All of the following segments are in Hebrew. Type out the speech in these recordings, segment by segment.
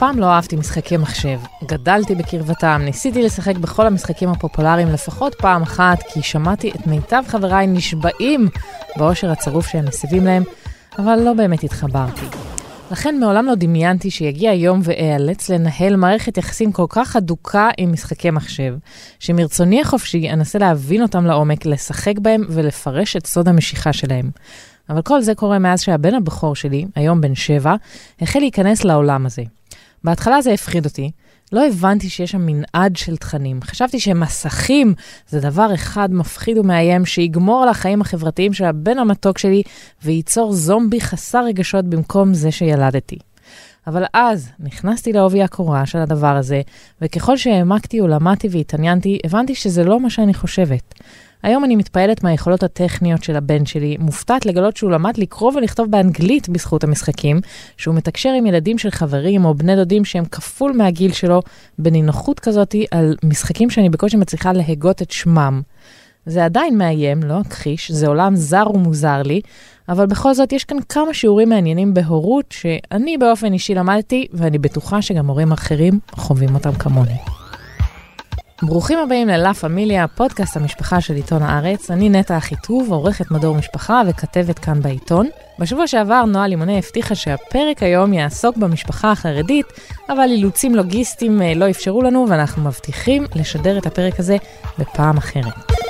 פעם לא אהבתי משחקי מחשב. גדלתי בקרבתם, ניסיתי לשחק בכל המשחקים הפופולריים לפחות פעם אחת, כי שמעתי את מיטב חבריי נשבעים באושר הצרוף שהם מסבים להם, אבל לא באמת התחברתי. לכן מעולם לא דמיינתי שיגיע יום ואיאלץ לנהל מערכת יחסים כל כך הדוקה עם משחקי מחשב, שמרצוני החופשי אנסה להבין אותם לעומק, לשחק בהם ולפרש את סוד המשיכה שלהם. אבל כל זה קורה מאז שהבן הבכור שלי, היום בן שבע, החל להיכנס לעולם הזה. בהתחלה זה הפחיד אותי, לא הבנתי שיש שם מנעד של תכנים. חשבתי שמסכים זה דבר אחד מפחיד ומאיים שיגמור על החיים החברתיים של הבן המתוק שלי וייצור זומבי חסר רגשות במקום זה שילדתי. אבל אז נכנסתי לעובי הקורה של הדבר הזה, וככל שהעמקתי ולמדתי והתעניינתי, הבנתי שזה לא מה שאני חושבת. היום אני מתפעלת מהיכולות הטכניות של הבן שלי, מופתעת לגלות שהוא למד לקרוא ולכתוב באנגלית בזכות המשחקים, שהוא מתקשר עם ילדים של חברים או בני דודים שהם כפול מהגיל שלו, בנינוחות כזאתי על משחקים שאני בקושי מצליחה להגות את שמם. זה עדיין מאיים, לא אכחיש, זה עולם זר ומוזר לי, אבל בכל זאת יש כאן כמה שיעורים מעניינים בהורות שאני באופן אישי למדתי, ואני בטוחה שגם הורים אחרים חווים אותם כמוני. ברוכים הבאים ללה פמיליה, פודקאסט המשפחה של עיתון הארץ. אני נטע אחיטוב, עורכת מדור משפחה וכתבת כאן בעיתון. בשבוע שעבר נועה לימוני הבטיחה שהפרק היום יעסוק במשפחה החרדית, אבל אילוצים לוגיסטיים אה, לא אפשרו לנו, ואנחנו מבטיחים לשדר את הפרק הזה בפעם אחרת.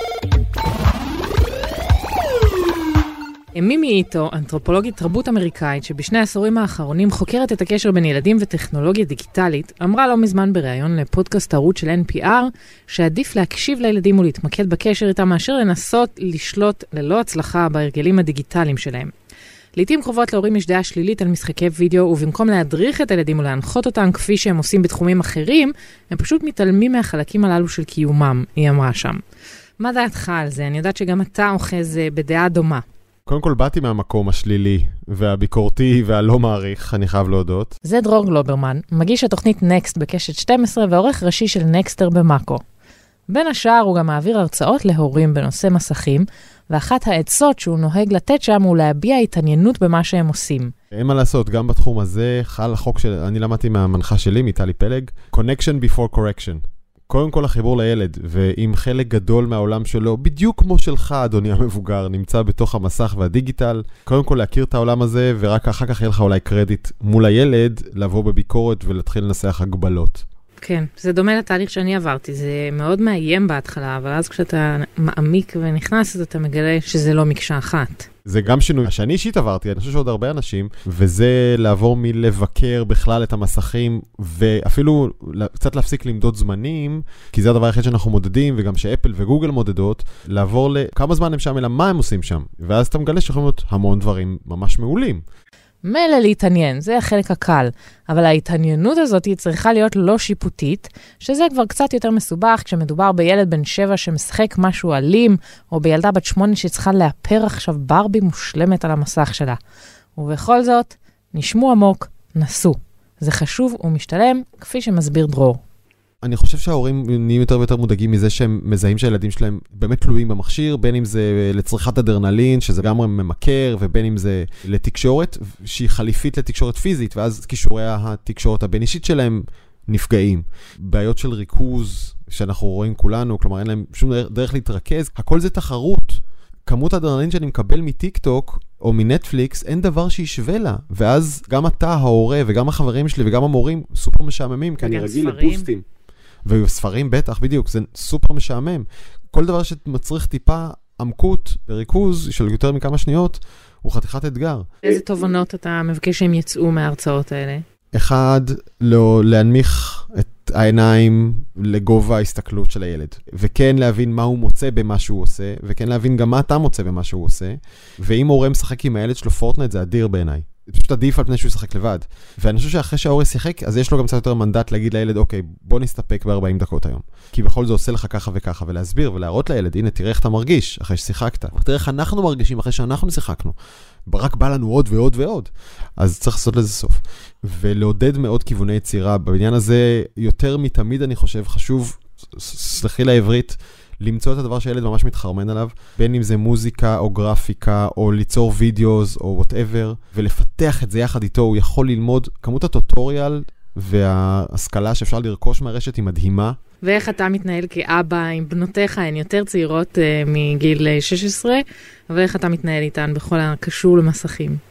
מימי איטו, אנתרופולוגית תרבות אמריקאית שבשני העשורים האחרונים חוקרת את הקשר בין ילדים וטכנולוגיה דיגיטלית, אמרה לא מזמן בריאיון לפודקאסט ערוץ של NPR, שעדיף להקשיב לילדים ולהתמקד בקשר איתם מאשר לנסות לשלוט ללא הצלחה בהרגלים הדיגיטליים שלהם. לעיתים קרובות להורים יש דעה שלילית על משחקי וידאו, ובמקום להדריך את הילדים ולהנחות אותם כפי שהם עושים בתחומים אחרים, הם פשוט מתעלמים מהחלקים הללו של קיומם, היא אמרה שם. מה דעתך על זה? אני יודעת שגם אתה אוחז אה, בדעה דומה. קודם כל באתי מהמקום השלילי והביקורתי והלא מעריך, אני חייב להודות. זה דרור גלוברמן, מגיש התוכנית נקסט בקשת 12 ועורך ראשי של נקסטר במאקו. בין השאר הוא גם מעביר הרצאות להורים בנושא מסכים, ואחת העצות שהוא נוהג לתת שם הוא להביע התעניינות במה שהם עושים. אין מה לעשות, גם בתחום הזה חל החוק שאני למדתי מהמנחה שלי, מטלי פלג, connection before correction. קודם כל החיבור לילד, ואם חלק גדול מהעולם שלו, בדיוק כמו שלך, אדוני המבוגר, נמצא בתוך המסך והדיגיטל, קודם כל להכיר את העולם הזה, ורק אחר כך יהיה לך אולי קרדיט מול הילד, לבוא בביקורת ולהתחיל לנסח הגבלות. כן, זה דומה לתהליך שאני עברתי, זה מאוד מאיים בהתחלה, אבל אז כשאתה מעמיק ונכנס, אז אתה מגלה שזה לא מקשה אחת. זה גם שינוי שאני אישית עברתי, אני חושב שעוד הרבה אנשים, וזה לעבור מלבקר בכלל את המסכים, ואפילו קצת להפסיק למדוד זמנים, כי זה הדבר היחיד שאנחנו מודדים, וגם שאפל וגוגל מודדות, לעבור לכמה זמן הם שם, אלא מה הם עושים שם. ואז אתה מגלה שיכולים להיות המון דברים ממש מעולים. מילא להתעניין, זה החלק הקל, אבל ההתעניינות הזאת היא צריכה להיות לא שיפוטית, שזה כבר קצת יותר מסובך כשמדובר בילד בן שבע שמשחק משהו אלים, או בילדה בת שמונה שצריכה לאפר עכשיו ברבי מושלמת על המסך שלה. ובכל זאת, נשמו עמוק, נסו. זה חשוב ומשתלם, כפי שמסביר דרור. אני חושב שההורים נהיים יותר ויותר מודאגים מזה שהם מזהים שהילדים שלהם באמת תלויים במכשיר, בין אם זה לצריכת אדרנלין, שזה גם ממכר, ובין אם זה לתקשורת, שהיא חליפית לתקשורת פיזית, ואז כישורי התקשורת הבין-אישית שלהם נפגעים. בעיות של ריכוז, שאנחנו רואים כולנו, כלומר אין להם שום דרך להתרכז, הכל זה תחרות. כמות האדרנלין שאני מקבל מטיק טוק או מנטפליקס, אין דבר שישווה לה. ואז גם אתה, ההורה, וגם החברים שלי, וגם המורים, סופר משעממים, כי אני רגיל לבוסטים. וספרים בטח, בדיוק, זה סופר משעמם. כל דבר שמצריך טיפה עמקות וריכוז של יותר מכמה שניות, הוא חתיכת אתגר. איזה תובנות אתה מבקש שהם יצאו מההרצאות האלה? אחד, לא להנמיך את העיניים לגובה ההסתכלות של הילד, וכן להבין מה הוא מוצא במה שהוא עושה, וכן להבין גם מה אתה מוצא במה שהוא עושה, ואם הורה משחק עם הילד שלו פורטנייט זה אדיר בעיניי. זה פשוט עדיף על פני שהוא ישחק לבד. ואני חושב שאחרי שההורה שיחק, אז יש לו גם קצת יותר מנדט להגיד לילד, אוקיי, בוא נסתפק ב-40 דקות היום. כי בכל זה עושה לך ככה וככה, ולהסביר ולהראות לילד, הנה, תראה איך אתה מרגיש אחרי ששיחקת. תראה איך אנחנו מרגישים אחרי שאנחנו שיחקנו. רק בא לנו עוד ועוד ועוד. אז צריך לעשות לזה סוף. ולעודד מאוד כיווני יצירה. בעניין הזה, יותר מתמיד, אני חושב, חשוב, סלחי לעברית, למצוא את הדבר שהילד ממש מתחרמן עליו, בין אם זה מוזיקה או גרפיקה, או ליצור videos או whatever, ולפתח את זה יחד איתו, הוא יכול ללמוד, כמות ה tutorial וההשכלה שאפשר לרכוש מהרשת היא מדהימה. ואיך אתה מתנהל כאבא עם בנותיך, הן יותר צעירות אה, מגיל 16, ואיך אתה מתנהל איתן בכל הקשור למסכים?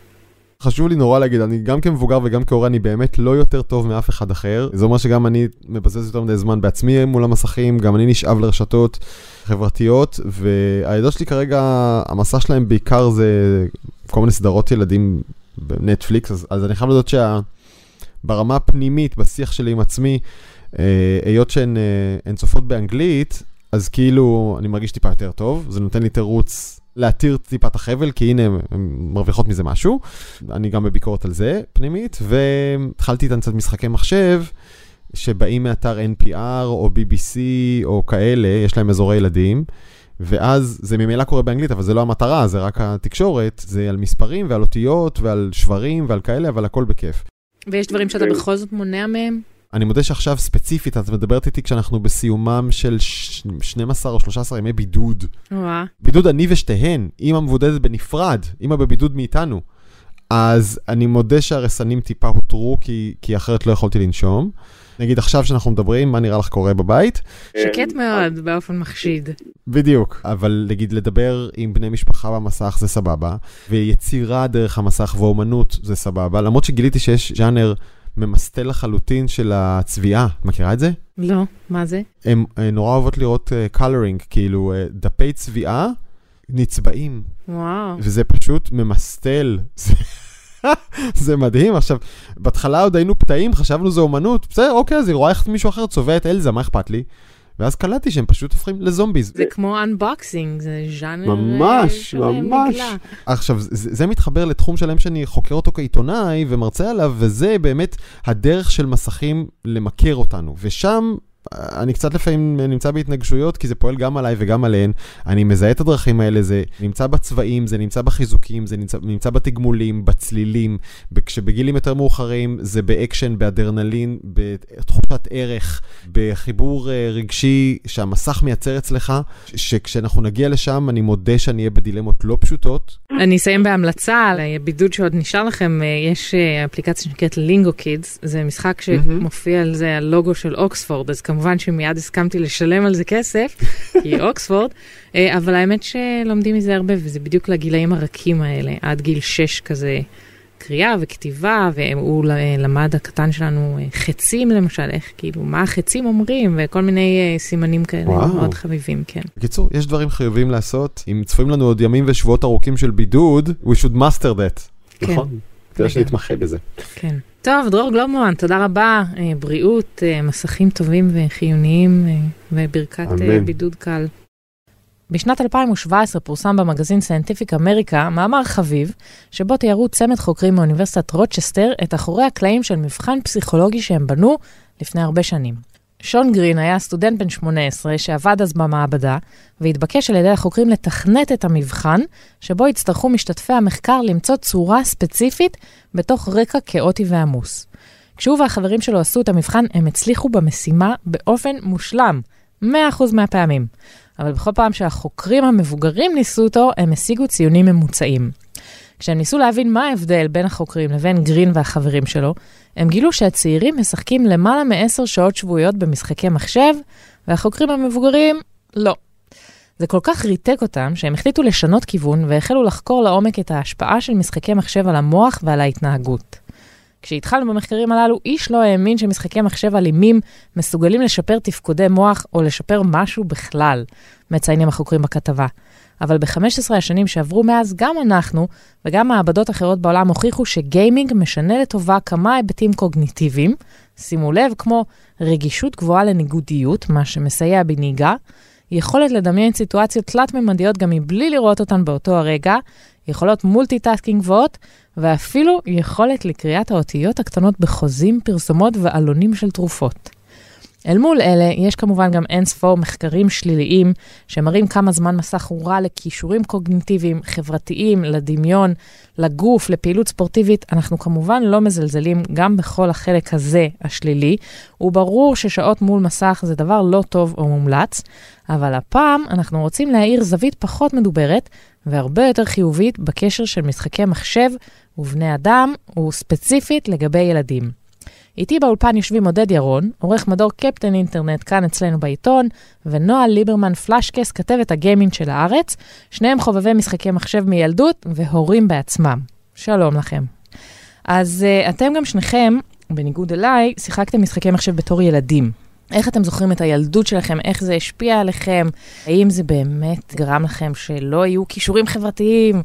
חשוב לי נורא להגיד, אני גם כמבוגר וגם כהורה, אני באמת לא יותר טוב מאף אחד אחר. זה אומר שגם אני מבזז יותר מדי זמן בעצמי מול המסכים, גם אני נשאב לרשתות חברתיות, והילדות שלי כרגע, המסע שלהם בעיקר זה כל מיני סדרות ילדים בנטפליקס, אז, אז אני חייב לדעת שברמה הפנימית, בשיח שלי עם עצמי, אה, היות שהן אה, צופות באנגלית, אז כאילו אני מרגיש טיפה יותר טוב, זה נותן לי תירוץ להתיר טיפה את החבל, כי הנה, הן מרוויחות מזה משהו. אני גם בביקורת על זה, פנימית, והתחלתי איתן קצת משחקי מחשב, שבאים מאתר NPR או BBC או כאלה, יש להם אזורי ילדים. ואז זה ממילא קורה באנגלית, אבל זה לא המטרה, זה רק התקשורת, זה על מספרים ועל אותיות ועל שברים ועל כאלה, אבל הכל בכיף. ויש דברים שאתה בכל זאת מונע מהם? אני מודה שעכשיו ספציפית, את מדברת איתי כשאנחנו בסיומם של 12 או 13 ימי בידוד. וואה. בידוד אני ושתיהן, אימא מבודדת בנפרד, אימא בבידוד מאיתנו. אז אני מודה שהרסנים טיפה הותרו, כי, כי אחרת לא יכולתי לנשום. נגיד עכשיו שאנחנו מדברים, מה נראה לך קורה בבית? שקט מאוד, באופן מחשיד. בדיוק, אבל נגיד לדבר עם בני משפחה במסך זה סבבה, ויצירה דרך המסך ואומנות זה סבבה, למרות שגיליתי שיש ז'אנר ממסטל לחלוטין של הצביעה. את מכירה את זה? לא, מה זה? הן נורא אוהבות לראות coloring, אה, כאילו אה, דפי צביעה נצבעים. וואו. וזה פשוט ממסטל. זה מדהים. עכשיו, בהתחלה עוד היינו פתאים, חשבנו זה אומנות, בסדר, אוקיי, אז היא רואה איך מישהו אחר צובע את אלזה, מה אכפת לי? ואז קלטתי שהם פשוט הופכים לזומביז. זה כמו unboxing, זה ז'אנר... ממש, ממש. עכשיו, זה, זה מתחבר לתחום שלם שאני חוקר אותו כעיתונאי ומרצה עליו, וזה באמת הדרך של מסכים למכר אותנו. ושם אני קצת לפעמים נמצא בהתנגשויות, כי זה פועל גם עליי וגם עליהן. אני מזהה את הדרכים האלה, זה נמצא בצבעים, זה נמצא בחיזוקים, זה נמצא, נמצא בתגמולים, בצלילים. כשבגילים יותר מאוחרים זה באקשן, באדרנלין, בתחושת ערך, בחיבור אה, רגשי שהמסך מייצר אצלך, שכשאנחנו נגיע לשם, אני מודה שאני אהיה בדילמות לא פשוטות. אני אסיים בהמלצה על הבידוד שעוד נשאר לכם. אה, יש אה, אפליקציה שנקראת לינגו קידס, זה משחק שמופיע על זה הלוגו של אוקספורד, אז כמובן שמיד הסכמתי לשלם על זה כסף, כי אוקספורד, אה, אבל האמת שלומדים מזה הרבה, וזה בדיוק לגילאים הרכים האלה, עד גיל 6 כזה. קריאה וכתיבה, והוא למד הקטן שלנו אה, חצים למשל, איך כאילו, מה החצים אומרים, וכל מיני uh, סימנים כאלה וואו. מאוד חביבים, כן. בקיצור, יש דברים חיובים לעשות. אם צפויים לנו עוד ימים ושבועות ארוכים של בידוד, we should master that. כן. נכון? כדאי שנתמחה בזה. כן. טוב, דרור גלובמן, תודה רבה. אה, בריאות, אה, מסכים טובים וחיוניים אה, וברכת אמן. בידוד קל. בשנת 2017 פורסם במגזין Scientific American מאמר חביב, שבו תיארו צמד חוקרים מאוניברסיטת רוצ'סטר את אחורי הקלעים של מבחן פסיכולוגי שהם בנו לפני הרבה שנים. שון גרין היה סטודנט בן 18 שעבד אז במעבדה, והתבקש על ידי החוקרים לתכנת את המבחן, שבו יצטרכו משתתפי המחקר למצוא צורה ספציפית בתוך רקע כאוטי ועמוס. כשהוא והחברים שלו עשו את המבחן, הם הצליחו במשימה באופן מושלם, 100% מהפעמים. אבל בכל פעם שהחוקרים המבוגרים ניסו אותו, הם השיגו ציונים ממוצעים. כשהם ניסו להבין מה ההבדל בין החוקרים לבין גרין והחברים שלו, הם גילו שהצעירים משחקים למעלה מעשר שעות שבועיות במשחקי מחשב, והחוקרים המבוגרים, לא. זה כל כך ריתק אותם, שהם החליטו לשנות כיוון והחלו לחקור לעומק את ההשפעה של משחקי מחשב על המוח ועל ההתנהגות. כשהתחלנו במחקרים הללו, איש לא האמין שמשחקי מחשב אלימים מסוגלים לשפר תפקודי מוח או לשפר משהו בכלל, מציינים החוקרים בכתבה. אבל ב-15 השנים שעברו מאז, גם אנחנו וגם מעבדות אחרות בעולם הוכיחו שגיימינג משנה לטובה כמה היבטים קוגניטיביים, שימו לב, כמו רגישות גבוהה לניגודיות, מה שמסייע בנהיגה, יכולת לדמיין סיטואציות תלת-ממדיות גם מבלי לראות אותן באותו הרגע, יכולות multitasking גבוהות, ואפילו יכולת לקריאת האותיות הקטנות בחוזים, פרסומות ועלונים של תרופות. אל מול אלה, יש כמובן גם אין ספור מחקרים שליליים שמראים כמה זמן מסך הוא רע לכישורים קוגניטיביים, חברתיים, לדמיון, לגוף, לפעילות ספורטיבית. אנחנו כמובן לא מזלזלים גם בכל החלק הזה השלילי, וברור ששעות מול מסך זה דבר לא טוב או מומלץ, אבל הפעם אנחנו רוצים להאיר זווית פחות מדוברת והרבה יותר חיובית בקשר של משחקי מחשב ובני אדם, וספציפית לגבי ילדים. איתי באולפן יושבים עודד ירון, עורך מדור קפטן אינטרנט כאן אצלנו בעיתון, ונועה ליברמן פלשקס, כתבת הגיימינג של הארץ, שניהם חובבי משחקי מחשב מילדות והורים בעצמם. שלום לכם. אז uh, אתם גם שניכם, בניגוד אליי, שיחקתם משחקי מחשב בתור ילדים. איך אתם זוכרים את הילדות שלכם, איך זה השפיע עליכם, האם זה באמת גרם לכם שלא יהיו כישורים חברתיים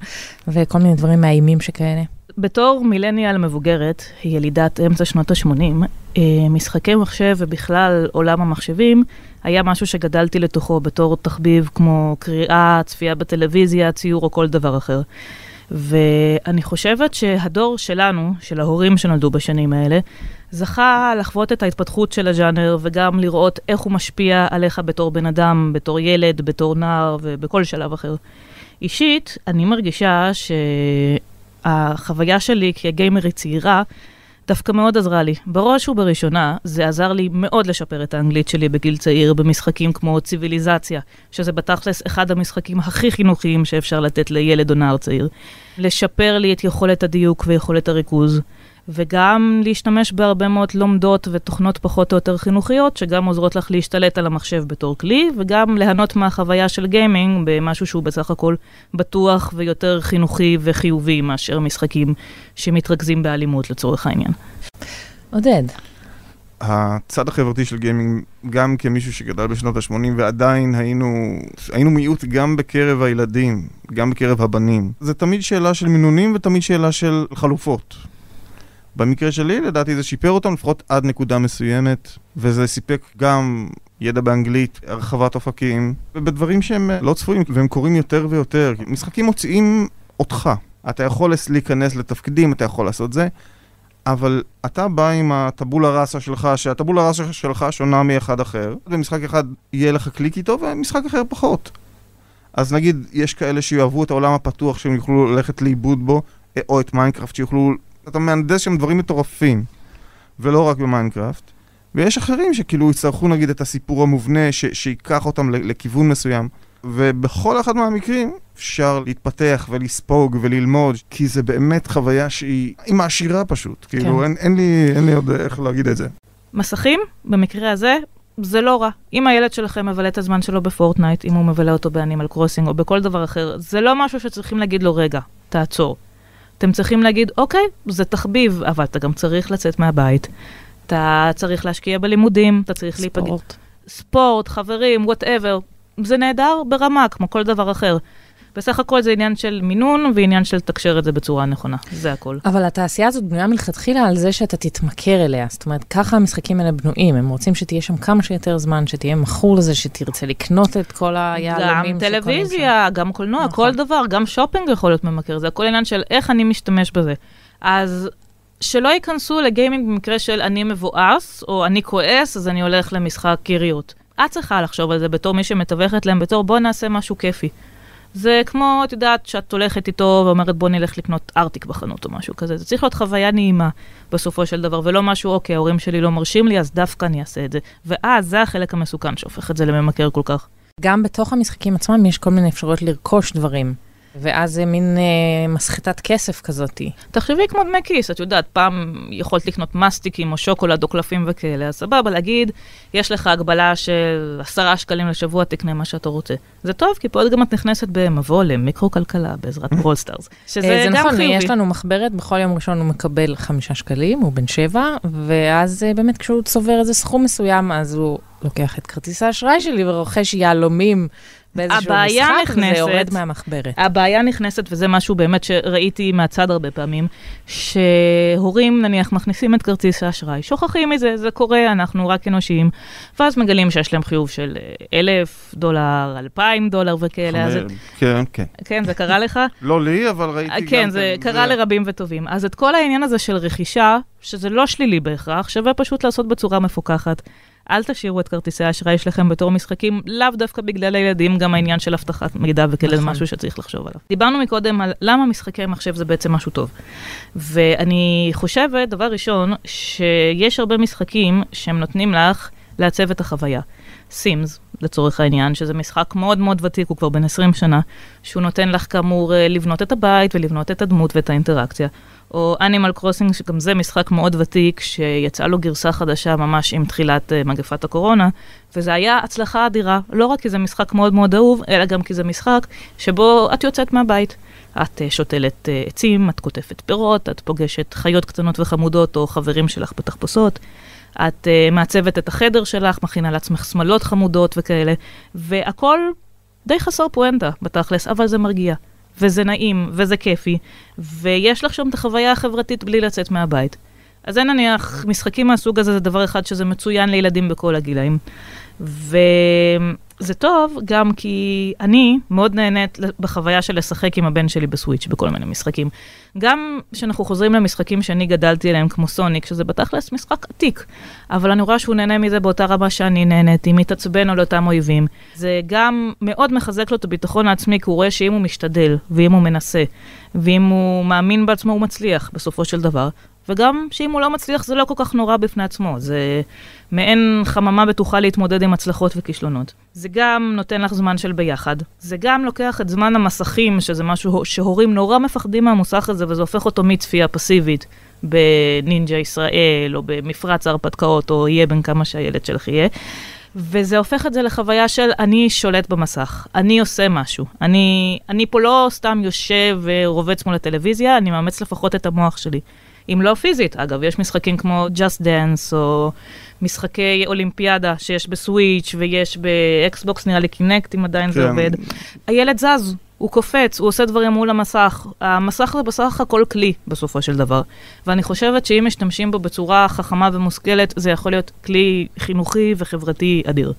וכל מיני דברים מאיימים שכאלה? בתור מילניאל מבוגרת, ילידת אמצע שנות ה-80, אה, משחקי מחשב ובכלל עולם המחשבים היה משהו שגדלתי לתוכו בתור תחביב כמו קריאה, צפייה בטלוויזיה, ציור או כל דבר אחר. ואני חושבת שהדור שלנו, של ההורים שנולדו בשנים האלה, זכה לחוות את ההתפתחות של הז'אנר וגם לראות איך הוא משפיע עליך בתור בן אדם, בתור ילד, בתור נער ובכל שלב אחר. אישית, אני מרגישה שהחוויה שלי כגיימרית צעירה דווקא מאוד עזרה לי. בראש ובראשונה, זה עזר לי מאוד לשפר את האנגלית שלי בגיל צעיר במשחקים כמו ציוויליזציה, שזה בתכלס אחד המשחקים הכי חינוכיים שאפשר לתת לילד או נער צעיר. לשפר לי את יכולת הדיוק ויכולת הריכוז. וגם להשתמש בהרבה מאוד לומדות ותוכנות פחות או יותר חינוכיות, שגם עוזרות לך להשתלט על המחשב בתור כלי, וגם ליהנות מהחוויה של גיימינג במשהו שהוא בסך הכל בטוח ויותר חינוכי וחיובי מאשר משחקים שמתרכזים באלימות לצורך העניין. עודד. הצד החברתי של גיימינג, גם כמישהו שגדל בשנות ה-80, ועדיין היינו, היינו מיעוט גם בקרב הילדים, גם בקרב הבנים. זה תמיד שאלה של מינונים ותמיד שאלה של חלופות. במקרה שלי, לדעתי זה שיפר אותם לפחות עד נקודה מסוימת, וזה סיפק גם ידע באנגלית, הרחבת אופקים, ובדברים שהם לא צפויים, והם קורים יותר ויותר. משחקים מוציאים אותך. אתה יכול להיכנס לתפקידים, אתה יכול לעשות זה, אבל אתה בא עם הטבולה ראסה שלך, שהטבולה ראסה שלך שונה מאחד אחר, במשחק אחד יהיה לך קליק איתו, ומשחק אחר פחות. אז נגיד, יש כאלה שיאהבו את העולם הפתוח, שהם יוכלו ללכת לאיבוד בו, או את מיינקראפט, שיוכלו אתה מהנדס שם דברים מטורפים, ולא רק במיינקראפט. ויש אחרים שכאילו יצטרכו נגיד את הסיפור המובנה, ש- שיקח אותם לכיוון מסוים. ובכל אחד מהמקרים אפשר להתפתח ולספוג וללמוד, כי זה באמת חוויה שהיא היא מעשירה פשוט. כן. כאילו, אין, אין, לי, אין לי עוד איך להגיד את זה. מסכים, במקרה הזה, זה לא רע. אם הילד שלכם מבלה את הזמן שלו בפורטנייט, אם הוא מבלה אותו באנימל קרוסינג או בכל דבר אחר, זה לא משהו שצריכים להגיד לו, רגע, תעצור. אתם צריכים להגיד, אוקיי, זה תחביב, אבל אתה גם צריך לצאת מהבית. אתה צריך להשקיע בלימודים, אתה צריך. ספורט. ספורט, חברים, וואטאבר. זה נהדר ברמה, כמו כל דבר אחר. בסך הכל זה עניין של מינון ועניין של לתקשר את זה בצורה נכונה, זה הכל. אבל התעשייה הזאת בנויה מלכתחילה על זה שאתה תתמכר אליה, זאת אומרת, ככה המשחקים האלה בנויים, הם רוצים שתהיה שם כמה שיותר זמן, שתהיה מכור לזה, שתרצה לקנות את כל היהלומים גם טלוויזיה, גם קולנוע, נכון. כל דבר, גם שופינג יכול להיות ממכר, זה הכל עניין של איך אני משתמש בזה. אז שלא ייכנסו לגיימינג במקרה של אני מבואס, או אני כועס, אז אני הולך למשחק קיריות. את צריכה לחשוב על זה בתור מי שמתווכת להם, בתור בוא נעשה משהו כיפי. זה כמו, את יודעת, שאת הולכת איתו ואומרת בוא נלך לקנות ארטיק בחנות או משהו כזה. זה צריך להיות חוויה נעימה בסופו של דבר, ולא משהו, אוקיי, ההורים שלי לא מרשים לי, אז דווקא אני אעשה את זה. ואז זה החלק המסוכן שהופך את זה לממכר כל כך. גם בתוך המשחקים עצמם יש כל מיני אפשרויות לרכוש דברים. ואז זה מין אה, מסחטת כסף כזאתי. תחשבי כמו דמי כיס, את יודעת, פעם יכולת לקנות מסטיקים או שוקולד או קלפים וכאלה, אז סבבה, להגיד, יש לך הגבלה של עשרה שקלים לשבוע, תקנה מה שאתה רוצה. זה טוב, כי פה גם את נכנסת במבוא למיקרו-כלכלה בעזרת ברולסטארס, שזה אה, גם נכון, חיובי. יש לנו מחברת, בכל יום ראשון הוא מקבל חמישה שקלים, הוא בן שבע, ואז אה, באמת כשהוא צובר איזה סכום מסוים, אז הוא לוקח את כרטיס האשראי שלי ורוכש יהלומים באיזשהו משחק, נכנסת, וזה יורד מהמחברת. הבעיה נכנסת, וזה משהו באמת שראיתי מהצד הרבה פעמים, שהורים נניח מכניסים את כרטיס האשראי, שוכחים מזה, זה קורה, אנחנו רק אנושיים, ואז מגלים שיש להם חיוב של אה, אלף דולר, אלפיים דולר וכאלה. אז... כן, כן. כן, זה קרה לך? לא לי, אבל ראיתי אה, גם... כן, זה קרה לרבים וטובים. אז את כל העניין הזה של רכישה, שזה לא שלילי בהכרח, שווה פשוט לעשות בצורה מפוקחת. אל תשאירו את כרטיסי האשראי שלכם בתור משחקים, לאו דווקא בגלל הילדים, גם העניין של אבטחת מידע וכאלה, נכון. משהו שצריך לחשוב עליו. דיברנו מקודם על למה משחקי מחשב זה בעצם משהו טוב. ואני חושבת, דבר ראשון, שיש הרבה משחקים שהם נותנים לך לעצב את החוויה. סימס, לצורך העניין, שזה משחק מאוד מאוד ותיק, הוא כבר בן 20 שנה, שהוא נותן לך כאמור אה, לבנות את הבית ולבנות את הדמות ואת האינטראקציה. או Animal Crossing, שגם זה משחק מאוד ותיק, שיצאה לו גרסה חדשה ממש עם תחילת uh, מגפת הקורונה, וזה היה הצלחה אדירה, לא רק כי זה משחק מאוד מאוד אהוב, אלא גם כי זה משחק שבו את יוצאת מהבית. את uh, שותלת uh, עצים, את קוטפת פירות, את פוגשת חיות קטנות וחמודות או חברים שלך בתחפושות. את uh, מעצבת את החדר שלך, מכינה לעצמך שמלות חמודות וכאלה, והכל די חסר פואנטה בתכלס, אבל זה מרגיע. וזה נעים, וזה כיפי, ויש לך שם את החוויה החברתית בלי לצאת מהבית. אז אין נניח, משחקים מהסוג הזה זה דבר אחד שזה מצוין לילדים בכל הגילאים. ו... זה טוב גם כי אני מאוד נהנית בחוויה של לשחק עם הבן שלי בסוויץ' בכל מיני משחקים. גם כשאנחנו חוזרים למשחקים שאני גדלתי עליהם כמו סוניק, שזה בתכלס משחק עתיק, אבל אני רואה שהוא נהנה מזה באותה רמה שאני נהניתי, מתעצבן על אותם אויבים. זה גם מאוד מחזק לו את הביטחון העצמי, כי הוא רואה שאם הוא משתדל, ואם הוא מנסה, ואם הוא מאמין בעצמו, הוא מצליח בסופו של דבר. וגם שאם הוא לא מצליח זה לא כל כך נורא בפני עצמו, זה מעין חממה בטוחה להתמודד עם הצלחות וכישלונות. זה גם נותן לך זמן של ביחד, זה גם לוקח את זמן המסכים, שזה משהו שהורים נורא מפחדים מהמוסך הזה, וזה הופך אותו מצפייה פסיבית בנינג'ה ישראל, או במפרץ ההרפתקאות, או יהיה בין כמה שהילד שלך יהיה. וזה הופך את זה לחוויה של אני שולט במסך, אני עושה משהו. אני, אני פה לא סתם יושב ורובץ מול הטלוויזיה, אני מאמץ לפחות את המוח שלי. אם לא פיזית. אגב, יש משחקים כמו Just Dance, או משחקי אולימפיאדה שיש ב Switch ויש ב Xbox, נראה לי Kinect, אם עדיין כן. זה עובד. הילד זז, הוא קופץ, הוא עושה דברים מול המסך. המסך זה בסך הכל כלי, בסופו של דבר. ואני חושבת שאם משתמשים בו בצורה חכמה ומושכלת, זה יכול להיות כלי חינוכי וחברתי אדיר.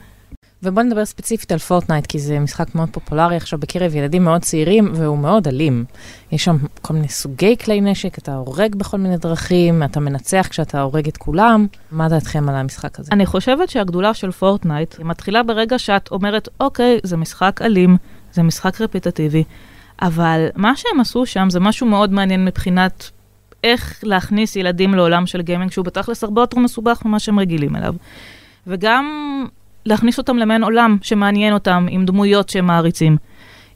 ובוא נדבר ספציפית על Fortnite, כי זה משחק מאוד פופולרי עכשיו בקרב ילדים מאוד צעירים, והוא מאוד אלים. יש שם כל מיני סוגי כלי נשק, אתה הורג בכל מיני דרכים, אתה מנצח כשאתה הורג את כולם. מה דעתכם על המשחק הזה? אני חושבת שהגדולה של Fortnite, מתחילה ברגע שאת אומרת, אוקיי, זה משחק אלים, זה משחק רפיטטיבי, אבל מה שהם עשו שם זה משהו מאוד מעניין מבחינת איך להכניס ילדים לעולם של גיימינג, שהוא בתכלס הרבה יותר מסובך ממה שהם רגילים אליו. וגם להכניס אותם למעין עולם שמעניין אותם, עם דמויות שהם מעריצים.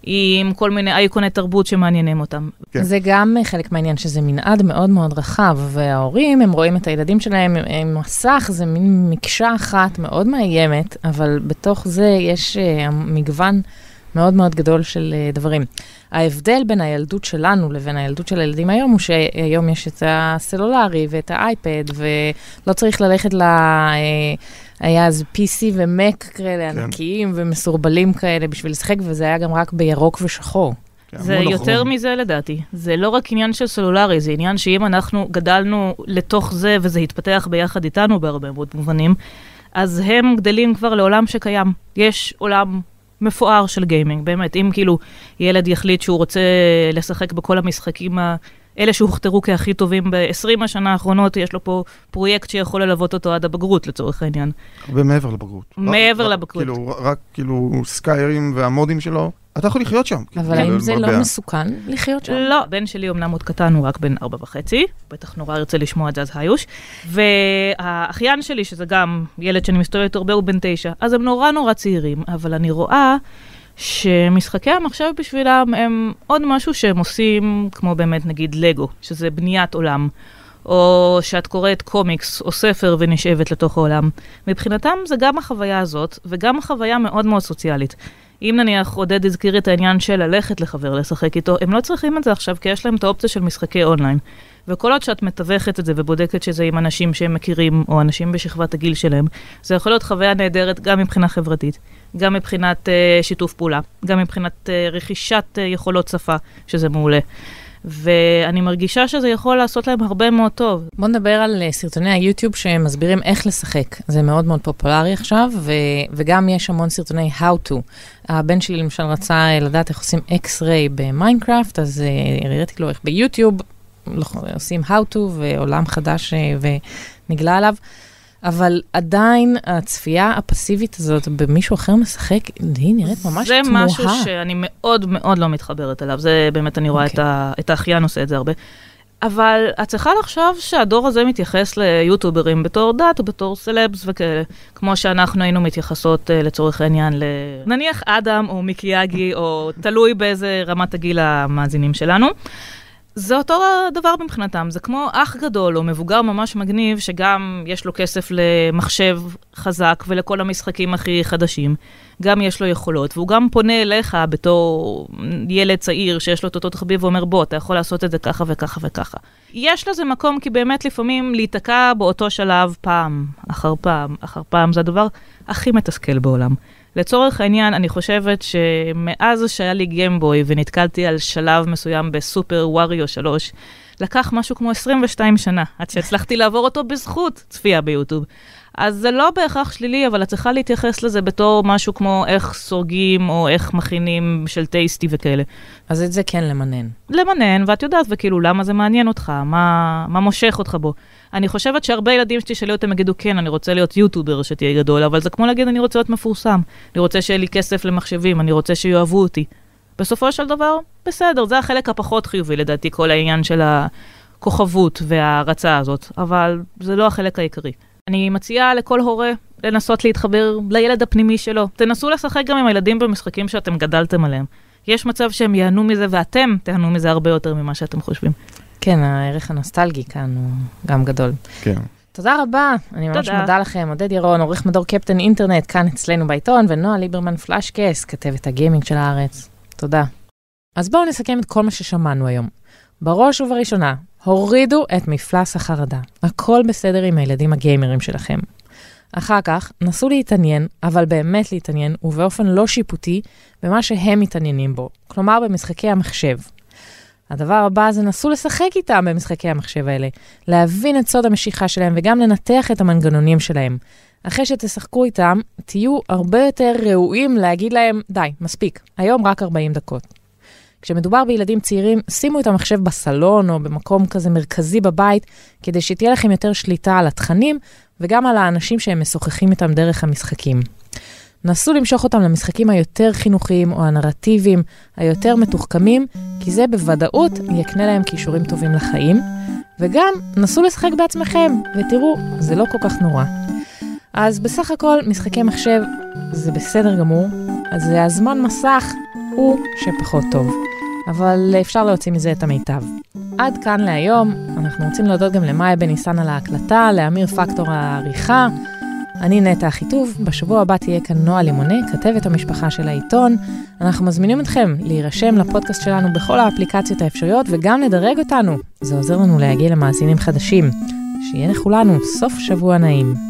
עם כל מיני אייקוני תרבות שמעניינים אותם. כן. זה גם חלק מהעניין, שזה מנעד מאוד מאוד רחב, וההורים, הם רואים את הילדים שלהם עם מסך, זה מין מקשה אחת מאוד מאיימת, אבל בתוך זה יש uh, מגוון מאוד מאוד גדול של uh, דברים. ההבדל בין הילדות שלנו לבין הילדות של הילדים היום, הוא שהיום יש את הסלולרי ואת האייפד, ולא צריך ללכת ל... Uh, היה אז PC ומק כאלה כן. ענקיים ומסורבלים כאלה בשביל לשחק, וזה היה גם רק בירוק ושחור. כן, זה יותר אחרון. מזה לדעתי. זה לא רק עניין של סלולרי, זה עניין שאם אנחנו גדלנו לתוך זה וזה התפתח ביחד איתנו בהרבה מאוד מובנים, אז הם גדלים כבר לעולם שקיים. יש עולם מפואר של גיימינג, באמת. אם כאילו ילד יחליט שהוא רוצה לשחק בכל המשחקים ה... אלה שהוכתרו כהכי טובים ב-20 השנה האחרונות, יש לו פה פרויקט שיכול ללוות אותו עד הבגרות לצורך העניין. הרבה מעבר לבגרות. מעבר רק, לבגרות. כאילו, רק כאילו סקיירים והמודים שלו, אתה יכול לחיות שם. אבל האם זה לא מסוכן לחיות שם? לא, הבן שלי אמנם עוד קטן, הוא רק בן ארבע וחצי, בטח נורא ירצה לשמוע את זה אז היוש. והאחיין שלי, שזה גם ילד שאני מסתובבת הרבה, הוא בן תשע, אז הם נורא נורא צעירים, אבל אני רואה שמשחקי המחשב בשבילם הם עוד משהו שהם עושים, כמו באמת נגיד לגו, שזה בניית עולם, או שאת קוראת קומיקס או ספר ונשאבת לתוך העולם. מבחינתם זה גם החוויה הזאת, וגם החוויה מאוד מאוד סוציאלית. אם נניח עודד הזכיר את העניין של ללכת לחבר לשחק איתו, הם לא צריכים את זה עכשיו, כי יש להם את האופציה של משחקי אונליין. וכל עוד שאת מתווכת את זה ובודקת שזה עם אנשים שהם מכירים, או אנשים בשכבת הגיל שלהם, זה יכול להיות חוויה נהדרת גם מבחינה חברתית, גם מבחינת uh, שיתוף פעולה, גם מבחינת uh, רכישת uh, יכולות שפה, שזה מעולה. ואני מרגישה שזה יכול לעשות להם הרבה מאוד טוב. בוא נדבר על סרטוני היוטיוב שמסבירים איך לשחק. זה מאוד מאוד פופולרי עכשיו, ו- וגם יש המון סרטוני How to. הבן שלי למשל רצה לדעת איך עושים X-ray במיינקראפט, אז הראיתי לו איך ביוטיוב עושים How to ועולם חדש ונגלה עליו. אבל עדיין הצפייה הפסיבית הזאת בממישהו אחר משחק, היא נראית ממש זה תמוהה. זה משהו שאני מאוד מאוד לא מתחברת אליו, זה באמת, אני רואה okay. את, אוקיי. ה, את האחיין עושה את זה הרבה. אבל את צריכה לחשוב שהדור הזה מתייחס ליוטוברים בתור דת או בתור סלבס וכאלה, כמו שאנחנו היינו מתייחסות uh, לצורך העניין ל... נניח אדם או מיקיאגי, או תלוי באיזה רמת הגיל המאזינים שלנו. זה אותו דבר מבחינתם, זה כמו אח גדול או מבוגר ממש מגניב, שגם יש לו כסף למחשב חזק ולכל המשחקים הכי חדשים, גם יש לו יכולות, והוא גם פונה אליך בתור ילד צעיר שיש לו את אותו תחביב ואומר, בוא, אתה יכול לעשות את זה ככה וככה וככה. יש לזה מקום, כי באמת לפעמים להיתקע באותו שלב פעם אחר פעם אחר פעם, זה הדבר הכי מתסכל בעולם. לצורך העניין, אני חושבת שמאז שהיה לי גיימבוי ונתקלתי על שלב מסוים בסופר ווריו 3, לקח משהו כמו 22 שנה עד שהצלחתי לעבור אותו בזכות צפייה ביוטיוב. אז זה לא בהכרח שלילי, אבל את צריכה להתייחס לזה בתור משהו כמו איך סורגים או איך מכינים של טייסטי וכאלה. אז את זה כן למנן. למנן, ואת יודעת, וכאילו, למה זה מעניין אותך? מה, מה מושך אותך בו? אני חושבת שהרבה ילדים שתשאלי אותם יגידו, כן, אני רוצה להיות יוטובר שתהיה גדול, אבל זה כמו להגיד, אני רוצה להיות מפורסם. אני רוצה שיהיה לי כסף למחשבים, אני רוצה שיאהבו אותי. בסופו של דבר, בסדר, זה החלק הפחות חיובי לדעתי, כל העניין של הכוכבות וההערצה הזאת, אבל זה לא החלק העיקרי. אני מציעה לכל הורה לנסות להתחבר לילד הפנימי שלו. תנסו לשחק גם עם הילדים במשחקים שאתם גדלתם עליהם. יש מצב שהם ייהנו מזה ואתם תיהנו מזה הרבה יותר ממה שאתם חושבים. כן, הערך הנוסטלגי כאן הוא גם גדול. כן. תודה רבה, אני ממש תודה. מודה לכם. עודד ירון, עורך מדור קפטן אינטרנט, כאן אצלנו בעיתון, ונועה ליברמן פלאשקס, כתבת הגיימינג של הארץ. תודה. אז בואו נסכם את כל מה ששמענו היום. בראש ובראשונה, הורידו את מפלס החרדה. הכל בסדר עם הילדים הגיימרים שלכם. אחר כך, נסו להתעניין, אבל באמת להתעניין, ובאופן לא שיפוטי, במה שהם מתעניינים בו, כלומר במשחקי המחשב. הדבר הבא זה נסו לשחק איתם במשחקי המחשב האלה, להבין את סוד המשיכה שלהם וגם לנתח את המנגנונים שלהם. אחרי שתשחקו איתם, תהיו הרבה יותר ראויים להגיד להם, די, מספיק, היום רק 40 דקות. כשמדובר בילדים צעירים, שימו את המחשב בסלון או במקום כזה מרכזי בבית, כדי שתהיה לכם יותר שליטה על התכנים וגם על האנשים שהם משוחחים איתם דרך המשחקים. נסו למשוך אותם למשחקים היותר חינוכיים או הנרטיביים, היותר מתוחכמים, כי זה בוודאות יקנה להם כישורים טובים לחיים, וגם נסו לשחק בעצמכם, ותראו, זה לא כל כך נורא. אז בסך הכל, משחקי מחשב זה בסדר גמור, אז הזמן מסך הוא שפחות טוב, אבל אפשר להוציא מזה את המיטב. עד כאן להיום, אנחנו רוצים להודות גם למאיה בן ניסן על ההקלטה, לאמיר פקטור העריכה. אני נטע אחיטוב, בשבוע הבא תהיה כאן נועה לימוני, כתבת המשפחה של העיתון. אנחנו מזמינים אתכם להירשם לפודקאסט שלנו בכל האפליקציות האפשריות וגם לדרג אותנו. זה עוזר לנו להגיע למאזינים חדשים. שיהיה לכולנו סוף שבוע נעים.